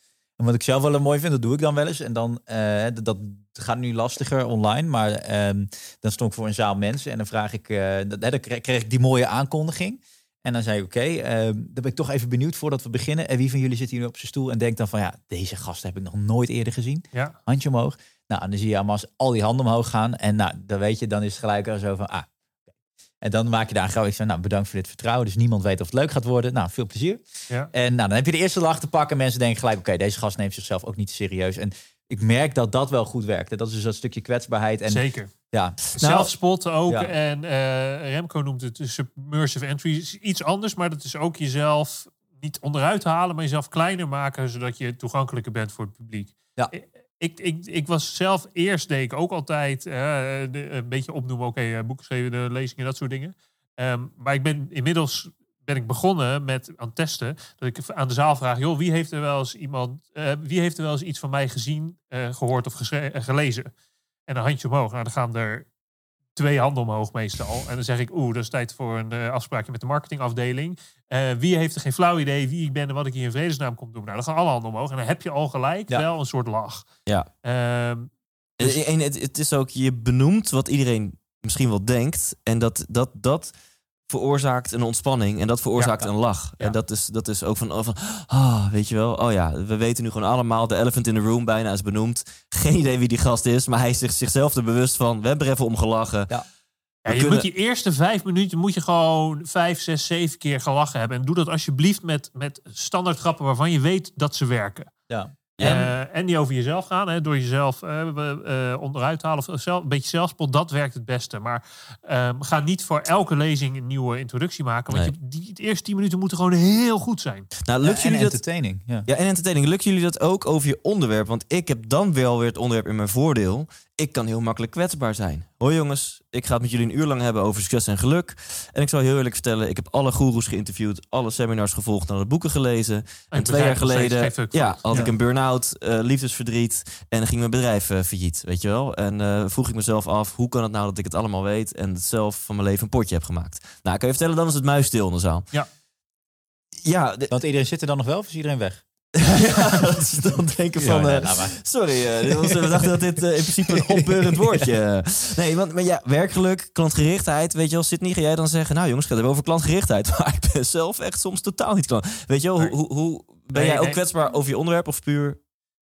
En wat ik zelf wel mooi vind, dat doe ik dan wel eens. En dan, eh, dat, dat gaat nu lastiger online. Maar ehm, dan stond ik voor een zaal mensen. En dan vraag ik, eh, dat- dan kreeg kreeg ik die mooie aankondiging. En dan zei ik, oké, ehm, dan ben ik toch even benieuwd voordat we beginnen. En wie van jullie zit hier nu op zijn stoel en denkt dan van, ja, deze gast heb ik nog nooit eerder gezien. Ja. Handje omhoog. Nou, en dan zie je allemaal al die handen omhoog gaan. En nou, dan weet je, dan is het gelijk al zo van, ah. En dan maak je daar een grap. Ik zeg, nou, bedankt voor dit vertrouwen. Dus niemand weet of het leuk gaat worden. Nou, veel plezier. Ja. En nou, dan heb je de eerste lach te pakken. Mensen denken gelijk, oké, deze gast neemt zichzelf ook niet serieus. En ik merk dat dat wel goed werkt. Dat is dus dat stukje kwetsbaarheid. En Zeker. ja, Zelfspot ook. Ja. En eh, Remco noemt het de submersive entry. Is Iets anders, maar dat is ook jezelf niet onderuit halen, maar jezelf kleiner maken, zodat je toegankelijker bent voor het publiek. Ja. Ik, ik, ik was zelf eerst, deed ik ook altijd eh, een beetje opnoemen, oké, eh, de lezingen, dat soort dingen. Ehm, maar ik ben inmiddels ben ik begonnen met aan het testen. Dat ik aan de zaal vraag: joh, wie heeft er wel eens iemand, eh, wie heeft er wel eens iets van mij gezien, eh, gehoord of gelezen? En een handje omhoog. Nou, dan gaan er twee handen omhoog meestal. En dan zeg ik, oeh, dat is tijd voor een eh, afspraakje met de marketingafdeling. Eh, wie heeft er geen flauw idee wie ik ben en wat ik hier in vredesnaam kom doen? Nou, dan gaan alle handen omhoog. En dan heb je al gelijk Ja. wel een soort lach. Ja. Ehm, Dus- En het, het is ook, je benoemt wat iedereen misschien wel denkt. En dat, dat, dat veroorzaakt een ontspanning. En dat veroorzaakt Ja. een lach. Ja. En dat is, dat is ook van, oh, van, ah, weet je wel. Oh ja, we weten nu gewoon allemaal, de elephant in the room bijna is benoemd. (laughs) Geen idee wie die gast is, maar hij is zich, zichzelf er bewust van. We hebben er even om gelachen. Ja. Je kunnen- moet die eerste vijf minuten moet je gewoon vijf, zes, zeven keer gelachen hebben. En doe dat alsjeblieft met, met standaard grappen waarvan je weet dat ze werken. ja. Eh, en die over jezelf gaan, hè, door jezelf eh, eh, onderuit te halen. Of zelf, een beetje zelfspot, dat werkt het beste. Maar ehm, ga niet voor elke lezing een nieuwe introductie maken. Want Nee. je, die, de eerste tien minuten moeten gewoon heel goed zijn. Nou, lukt en jullie dat? entertaining. Ja. Ja, en entertaining. Lukt jullie dat ook over je onderwerp? Want ik heb dan wel weer het onderwerp in mijn voordeel. Ik kan heel makkelijk kwetsbaar zijn. Hoi jongens, ik ga het met jullie een uur lang hebben over succes en geluk. En ik zal heel eerlijk vertellen, ik heb alle goeroes geïnterviewd, alle seminars gevolgd, alle boeken gelezen. En, twee jaar geleden ja, had Ja. ik een burn-out, eh, liefdesverdriet en ging mijn bedrijf eh, failliet, weet je wel. En eh, vroeg ik mezelf af, hoe kan het nou dat ik het allemaal weet en het zelf van mijn leven een potje heb gemaakt? Nou, ik kan je vertellen, dan was het muisstil in de zaal. Ja. Ja, de- Want iedereen zit er dan nog wel of is iedereen weg? (laughs) ja, dat is dan denken van... Ja, eh, Sorry, eh, dit was, (laughs) we dachten dat dit eh, in principe een opbeurend (laughs) woordje. Nee, want maar ja, werkgeluk, klantgerichtheid, weet je wel, Sydney, ga jij dan zeggen, nou jongens, het hebben over klantgerichtheid, maar ik ben zelf echt soms totaal niet klant. Weet je wel, hoe, hoe, hoe ben Nee, jij ook nee. kwetsbaar over je onderwerp of puur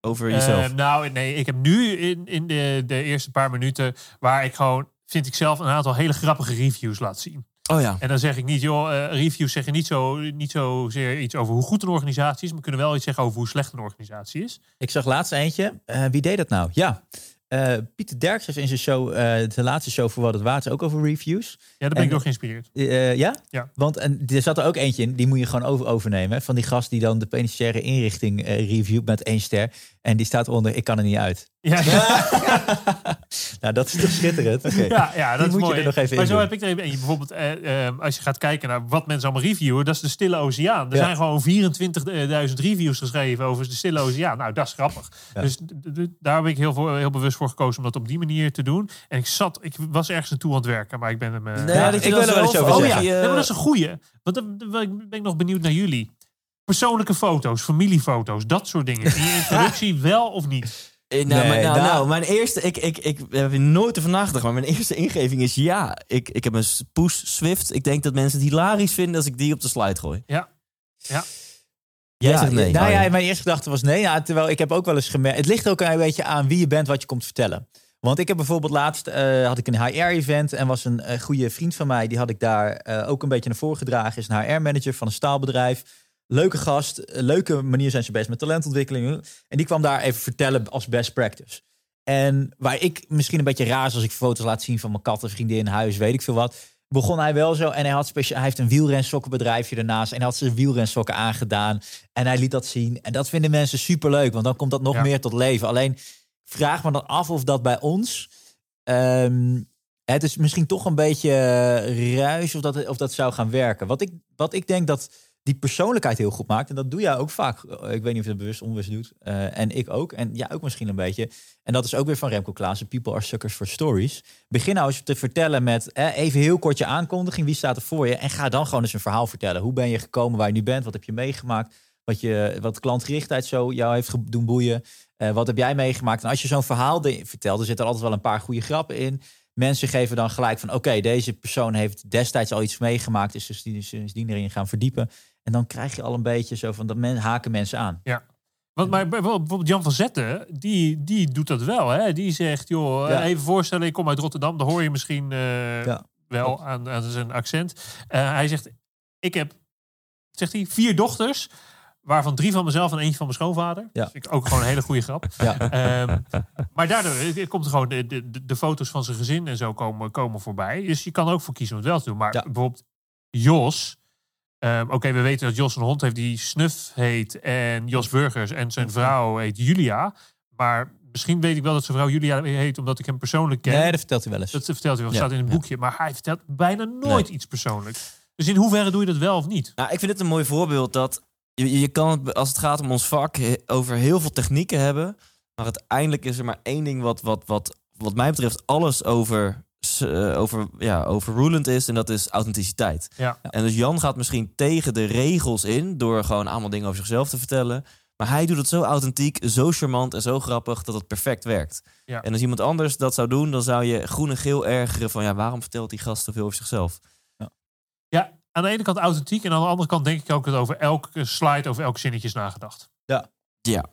over jezelf? Nou, nee, ik heb nu in, in de, de eerste paar minuten waar ik gewoon, vind ik zelf, een aantal hele grappige reviews laat zien. Oh ja, En dan zeg ik niet, joh, eh, reviews zeggen niet, zo, niet zozeer iets over hoe goed een organisatie is, maar kunnen wel iets zeggen over hoe slecht een organisatie is. Ik zag laatst eentje. Eh, wie deed dat nou? Ja. Eh, Pieter Derks heeft in zijn show, de laatste show voor wat het is, ook over reviews. Ja, daar ben En- ik door geïnspireerd. Ja? Ja. Want en, er zat er ook eentje in, die moet je gewoon over, overnemen. Van die gast die dan de penitentiaire inrichting reviewt met één ster. En die staat onder, ik kan er niet uit. Ja, (laughs) Nou, dat is toch schitterend. ja, ja, dat is moet je mooi. er nog even maar in zo doen. heb ik er even eentje. Bijvoorbeeld, eh, eh, als je gaat kijken naar wat mensen allemaal reviewen, dat is de Stille Oceaan. Er Ja. zijn gewoon 24.000 reviews geschreven over de Stille Oceaan. Nou, dat is grappig. Ja. Dus daar heb ik heel, voor, heel bewust voor gekozen om dat op die manier te doen. En ik zat, ik was ergens naartoe aan het werken, maar ik ben hem. eh, Nee, Ja, ik wil er wel over Oh ja, nee, maar dat is een goeie. Want dan ben ik nog benieuwd naar jullie. Persoonlijke foto's, familiefoto's, dat soort dingen. In (laughs) je introductie wel of niet? Eh, Nou, Nee, maar, nou, nou- nou, mijn eerste, ik, ik, ik heb er nooit over nagedacht, maar mijn eerste ingeving is ja. Ik, ik heb een poes Swift. Ik denk dat mensen het hilarisch vinden als ik die op de slide gooi. Ja. Ja. Jij zegt nee. Nou Oh, ja, mijn eerste gedachte was nee. Ja, terwijl ik heb ook wel eens gemerkt. Het ligt ook een beetje aan wie je bent, wat je komt vertellen. Want ik heb bijvoorbeeld laatst eh, had ik een HR-event en was een eh, goede vriend van mij. Die had ik daar eh, ook een beetje naar voren gedragen. Is een HR-manager van een staalbedrijf. Leuke gast, eh, leuke manier zijn ze bezig met talentontwikkeling. En die kwam daar even vertellen als best practice. En waar ik misschien een beetje raar is als ik foto's laat zien van mijn katten, vriendin, huis, weet ik veel wat. Begon hij wel zo en hij, had speciaal, hij heeft een wielrensokkenbedrijfje ernaast en hij had zijn wielrensokken aangedaan. En hij liet dat zien. En dat vinden mensen superleuk, want dan komt dat nog Ja. meer tot leven. Alleen vraag me dan af of dat bij ons. ehm, het is misschien toch een beetje eh, ruis of dat, of dat zou gaan werken. Wat ik, wat ik denk dat die persoonlijkheid heel goed maakt. En dat doe jij ook vaak. Ik weet niet of je bewust onbewust doet. Eh, en ik ook. En jij ook misschien een beetje. En dat is ook weer van Remco Klaassen. People are suckers for stories. Begin nou eens te vertellen met eh, even heel kort je aankondiging. Wie staat er voor je? En ga dan gewoon eens een verhaal vertellen. Hoe ben je gekomen waar je nu bent? Wat heb je meegemaakt? wat, je, wat klantgerichtheid zo jou heeft doen boeien. Eh, wat heb jij meegemaakt? En als je zo'n verhaal vertelt, er zitten altijd wel een paar goede grappen in. Mensen geven dan gelijk van, oké, deze persoon heeft destijds al iets meegemaakt, is dus die- sindsdien erin gaan verdiepen. En dan krijg je al een beetje zo van, dat men, haken mensen aan. Want maar bijvoorbeeld Jan van Zetten, die, die doet dat wel. Hè? Die zegt, joh, Ja. eh, even voorstellen, ik kom uit Rotterdam. Dan hoor je misschien eh, Ja. wel aan, aan zijn accent. Eh, hij zegt, ik heb, zegt hij, vier dochters. Waarvan drie van mezelf en eentje van mijn schoonvader. Ja. Vind ik ook gewoon een hele goede grap. (laughs) Ja. Ehm, maar daardoor komt er gewoon de, de, de- foto's van zijn gezin en zo komen, komen voorbij. Dus je kan er ook voor kiezen om het wel te doen. Maar Ja. bijvoorbeeld Jos. Ehm, Oké, we weten dat Jos een hond heeft die Snuf heet. En Jos Burgers. En zijn vrouw heet Julia. Maar misschien weet ik wel dat zijn vrouw Julia heet omdat ik hem persoonlijk ken. Nee, dat vertelt hij wel eens. Dat vertelt hij wel, Ja, staat in een ja. boekje. Maar hij vertelt bijna nooit iets persoonlijks. Dus in hoeverre doe je dat wel of niet? Nou, ik vind het een mooi voorbeeld dat je, je kan het, als het gaat om ons vak, over heel veel technieken hebben. Maar uiteindelijk is er maar één ding wat, wat, wat, wat mij betreft alles over, eh, over, ja, overrulend is. En dat is authenticiteit. Ja. En dus Jan gaat misschien tegen de regels in door gewoon allemaal dingen over zichzelf te vertellen. Maar hij doet het zo authentiek, zo charmant en zo grappig dat het perfect werkt. Ja. En als iemand anders dat zou doen, dan zou je groen en geel ergeren van ja, waarom vertelt die gast zoveel over zichzelf? Ja, aan de ene kant authentiek. En aan de andere kant denk ik ook dat over elke slide, over elk zinnetje is nagedacht. Ja.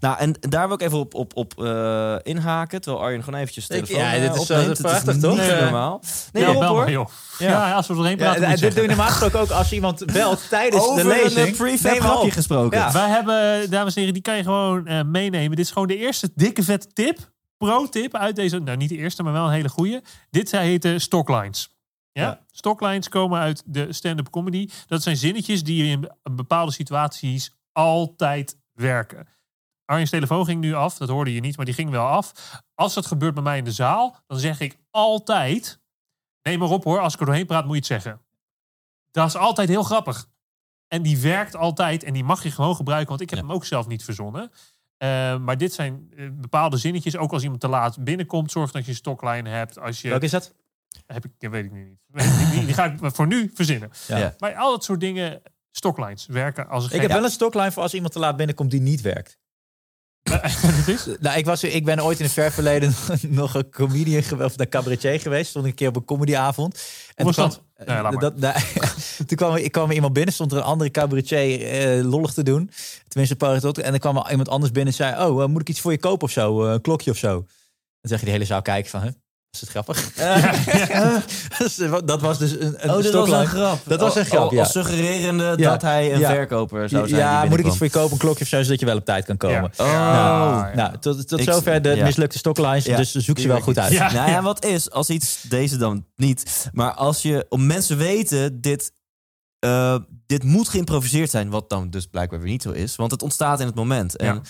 Nou, en daar wil ik even op, op, op eh, inhaken. Terwijl Arjen gewoon eventjes telefoon ja, eh, dit is, opneemt. eh, Het prachtig, niet toch? Eh, normaal. Nee, ja, op, bel hoor. maar, joh. Ja. Ja. als we er doorheen Ja, praten, moet je dit doen we normaal gesproken ook als iemand belt (laughs) tijdens Over de lezing. een prefab grapje gesproken. Ja. Wij hebben, dames en heren, die kan je gewoon eh, meenemen. Dit is gewoon de eerste dikke vette tip. Pro-tip uit deze, nou niet de eerste, maar wel een hele goeie. Dit zij heten stocklines. Ja? Ja. Stocklines komen uit de stand-up comedy. Dat zijn zinnetjes die in bepaalde situaties altijd werken. Arjen's telefoon ging nu af, dat hoorde je niet, maar die ging wel af. Als dat gebeurt bij mij in de zaal, dan zeg ik altijd... Neem maar op hoor, als ik er doorheen praat moet je het zeggen. Dat is altijd heel grappig. En die werkt altijd en die mag je gewoon gebruiken, want ik heb Ja. hem ook zelf niet verzonnen. Eh, maar dit zijn eh, bepaalde zinnetjes. Ook als iemand te laat binnenkomt, zorg dat je een stockline hebt. Als je, Welke is dat? heb ik, ja, weet ik nu niet. (laughs) Die ga ik voor nu verzinnen. Ja. Ja. Maar al dat soort dingen, stocklines, werken als een Ik heb wel een stockline voor als iemand te laat binnenkomt die niet werkt. (laughs) Is? Nou, ik, was, ik ben ooit in het ver verleden (laughs) nog een comedian geweest, of een cabaretier geweest. Stond ik een keer op een comedyavond. En was toen dat? kwam- Nee, laat maar. dat, nou, (laughs) toen kwam, er- kwam iemand binnen, stond er een andere cabaretier eh, lollig te doen. Tenminste, een paar tot. En dan kwam er iemand anders binnen en zei: Oh, eh, moet ik iets voor je kopen of zo? Eh, een klokje of zo? Dan zeg je de hele zaal kijken van, huh? Was het grappig? (laughs) (laughs) Eh, dat was dus een, een Oh, dit was een grap. Dat was een Al- grap, al- ja. Als suggererende Ja. dat hij een Ja. verkoper zou zijn. ja, moet ik iets voor je kopen, een klokje of zo, zodat je wel op tijd kan komen. Ja. Oh. Ja, ja. Nou, tot, tot Ik- zover de ja. mislukte stocklines. Ja. Dus zoek ze wel goed uit. Ja. Nou ja, wat is, als iets, deze dan niet, maar als je, om mensen weten, dit, eh, dit moet geïmproviseerd zijn, wat dan dus blijkbaar weer niet zo is, want het ontstaat in het moment. En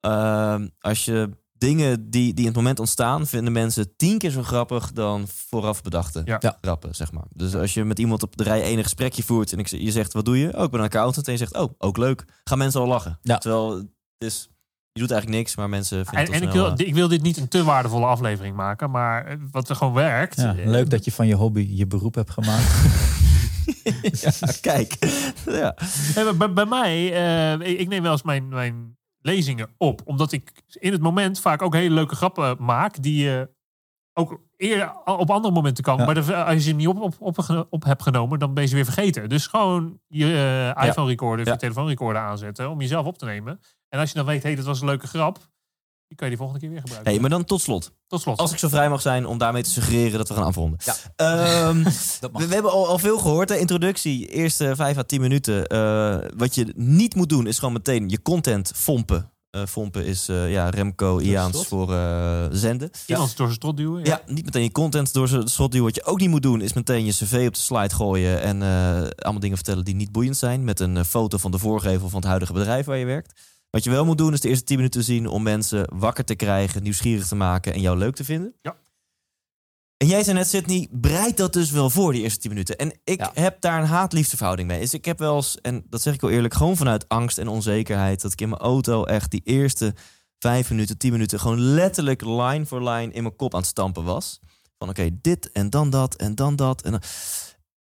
ehm, als je dingen die, die in het moment ontstaan, vinden mensen tien keer zo grappig dan vooraf bedachte Ja. Ja. grappen, zeg maar. Dus als je met iemand op de rij één een gesprekje voert en ik, zeg- je zegt, wat doe je? Oh, ik ben een accountant. En je zegt, oh, ook leuk. Gaan mensen al lachen. Ja. Terwijl, het is, je doet eigenlijk niks, maar mensen vinden En, het en ik, wil, eh, ik wil dit niet een te waardevolle aflevering maken, maar eh, wat er gewoon werkt. Ja, eh, leuk dat je van je hobby je beroep hebt gemaakt. (laughs) (laughs) ja, kijk. (laughs) ja. Bij, bij mij, eh, ik ik neem wel eens mijn, mijn lezingen op. Omdat ik in het moment vaak ook hele leuke grappen maak. Die je ook eerder op andere momenten kan. Ja. Maar de- als je ze niet op, op, op, op hebt genomen, dan ben je ze weer vergeten. Dus gewoon je eh, iPhone recorder of Ja. je telefoon recorder aanzetten. Om jezelf op te nemen. En als je dan weet, hé, hey, dat was een leuke grap. Die kan je die volgende keer weer gebruiken. Hey, maar dan tot slot. Tot slot. Als ik zo vrij mag zijn om daarmee te suggereren dat we gaan afronden. Ja. Ehm, (laughs) Dat we, we hebben al, al veel gehoord. De introductie, eerste vijf à tien minuten. Eh, wat je niet moet doen is gewoon meteen je content fompen. Eh fompen is eh, ja, Remco Iaans strot. voor eh, zenden. Iemand door zijn strot duwen. Ja. niet meteen je content door zijn schot duwen. Wat je ook niet moet doen is meteen je cv op de slide gooien. En eh, allemaal dingen vertellen die niet boeiend zijn. Met een foto van de voorgevel van het huidige bedrijf waar je werkt. Wat je wel moet doen is de eerste 10 minuten zien om mensen wakker te krijgen, nieuwsgierig te maken en jou leuk te vinden. Ja. En jij zei net, Sydney, bereid dat dus wel voor, die eerste 10 minuten. En ik Ja. heb daar een haat-liefde verhouding mee. Dus ik heb wel eens, en dat zeg ik wel eerlijk, gewoon vanuit angst en onzekerheid, dat ik in mijn auto echt die eerste 5 minuten, 10 minuten gewoon letterlijk line voor line in mijn kop aan het stampen was. Van oké, dit en dan dat en dan dat. En dan...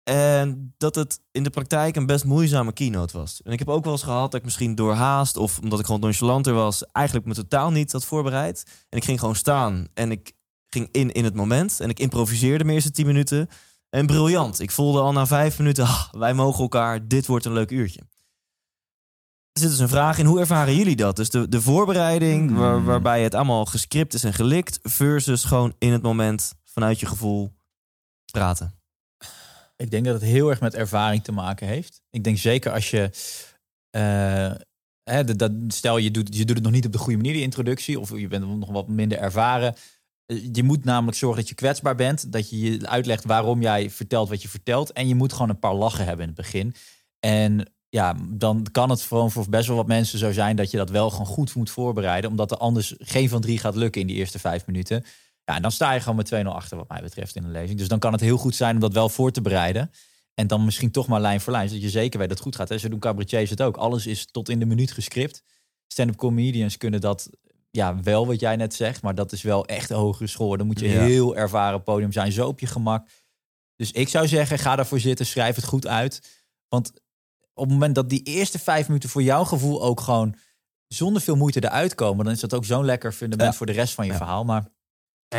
En dat het in de praktijk een best moeizame keynote was. En ik heb ook wel eens gehad dat ik misschien door haast of omdat ik gewoon nonchalanter was, eigenlijk me totaal niet had voorbereid. En ik ging gewoon staan en ik ging in in het moment en ik improviseerde de eerste tien minuten. En briljant. Ik voelde al na vijf minuten, ah, wij mogen elkaar, dit wordt een leuk uurtje. Er zit dus een vraag in, hoe ervaren jullie dat? Dus de, de voorbereiding, waar- waarbij het allemaal gescript is en gelikt, versus gewoon in het moment vanuit je gevoel praten. Ik denk dat het heel erg met ervaring te maken heeft. Ik denk zeker als je. eh, dat, stel je doet, je doet het nog niet op de goede manier, die introductie, of je bent nog wat minder ervaren. Eh, Je moet namelijk zorgen dat je kwetsbaar bent. Dat je je uitlegt waarom jij vertelt wat je vertelt. En je moet gewoon een paar lachen hebben in het begin. En ja, dan kan het gewoon voor best wel wat mensen zo zijn dat je dat wel gewoon goed moet voorbereiden. Omdat er anders geen van drie gaat lukken in die eerste vijf minuten. Ja, en dan sta je gewoon met 2-0 achter wat mij betreft in de lezing. Dus dan kan het heel goed zijn om dat wel voor te bereiden. En dan misschien toch maar lijn voor lijn, zodat je zeker weet dat het goed gaat. Hè? Zo doen cabaretiers het ook. Alles is tot in de minuut gescript. Stand-up comedians kunnen dat ja, wel wat jij net zegt, maar dat is wel echt een hogere school. Dan moet je Ja. heel ervaren podium zijn, zo op je gemak. Dus ik zou zeggen, ga daarvoor zitten, schrijf het goed uit. Want op het moment dat die eerste vijf minuten voor jouw gevoel ook gewoon zonder veel moeite eruit komen, dan is dat ook zo'n lekker fundament Ja. voor de rest van je Ja. verhaal. Maar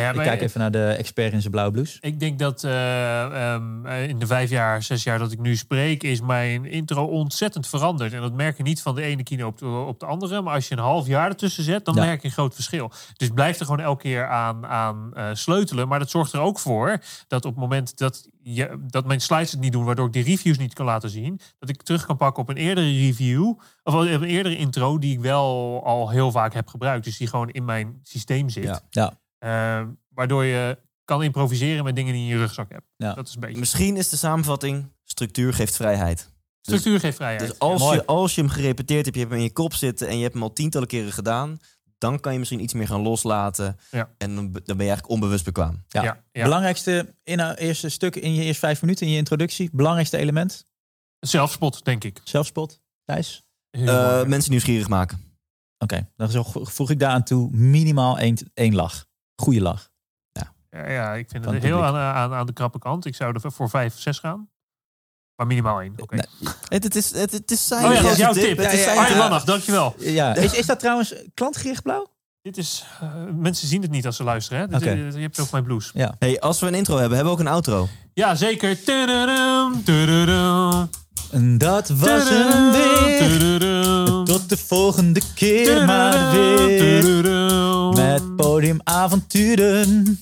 Ja, ik kijk even naar de expert in zijn blauwe blouse. Ik denk dat eh, ehm, eh, in de vijf jaar, zes jaar dat ik nu spreek, is mijn intro ontzettend veranderd. En dat merk je niet van de ene kino op de, op de andere. Maar als je een half jaar ertussen zet, dan Ja. merk je een groot verschil. Dus blijf er gewoon elke keer aan, aan eh, sleutelen. Maar dat zorgt er ook voor dat op het moment dat, je, dat mijn slides het niet doen, waardoor ik die reviews niet kan laten zien, dat ik terug kan pakken op een eerdere review. Of een eerdere intro die ik wel al heel vaak heb gebruikt. Dus die gewoon in mijn systeem zit. Ja. Ja. Eh, waardoor je kan improviseren met dingen die je in je rugzak hebt. Ja. Dat is een beetje. Misschien is de samenvatting, structuur geeft vrijheid. Structuur geeft vrijheid. Dus als je, als je hem gerepeteerd hebt, je hebt hem in je kop zitten en je hebt hem al tientallen keren gedaan, dan kan je misschien iets meer gaan loslaten. Ja. En dan, dan ben je eigenlijk onbewust bekwaam. Ja. ja, ja. Belangrijkste in het eerste stuk, in je eerste vijf minuten, in je introductie. Belangrijkste element, Zelfspot, denk ik. zelfspot. Thijs? Eh, mensen nieuwsgierig maken. Oké, dan zo- voeg ik daaraan toe minimaal één, één lach. Goeie lach. ja, ja, ik vind van het het heel aan, aan, aan de krappe kant. Ik zou er voor vijf, zes gaan. Maar minimaal één. Oké. Nee, Het, het, is, het, het is zijn Oh ja, dat is jouw tip. tip. Het is Ja, ja, zijn Arjen tip. Lannach, dankjewel. Ja, is, is dat trouwens klantgericht blauw? Dit is, eh, mensen zien het niet als ze luisteren. Hè? Dit- Oké. je hebt ook mijn blues. Ja. Hey, als we een intro hebben, hebben we ook een outro. Ja, zeker. En dat was hem weer. Tot de volgende keer maar weer. Met podiumavonturen.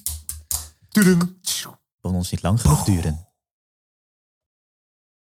Kon ons niet lang genoeg duren.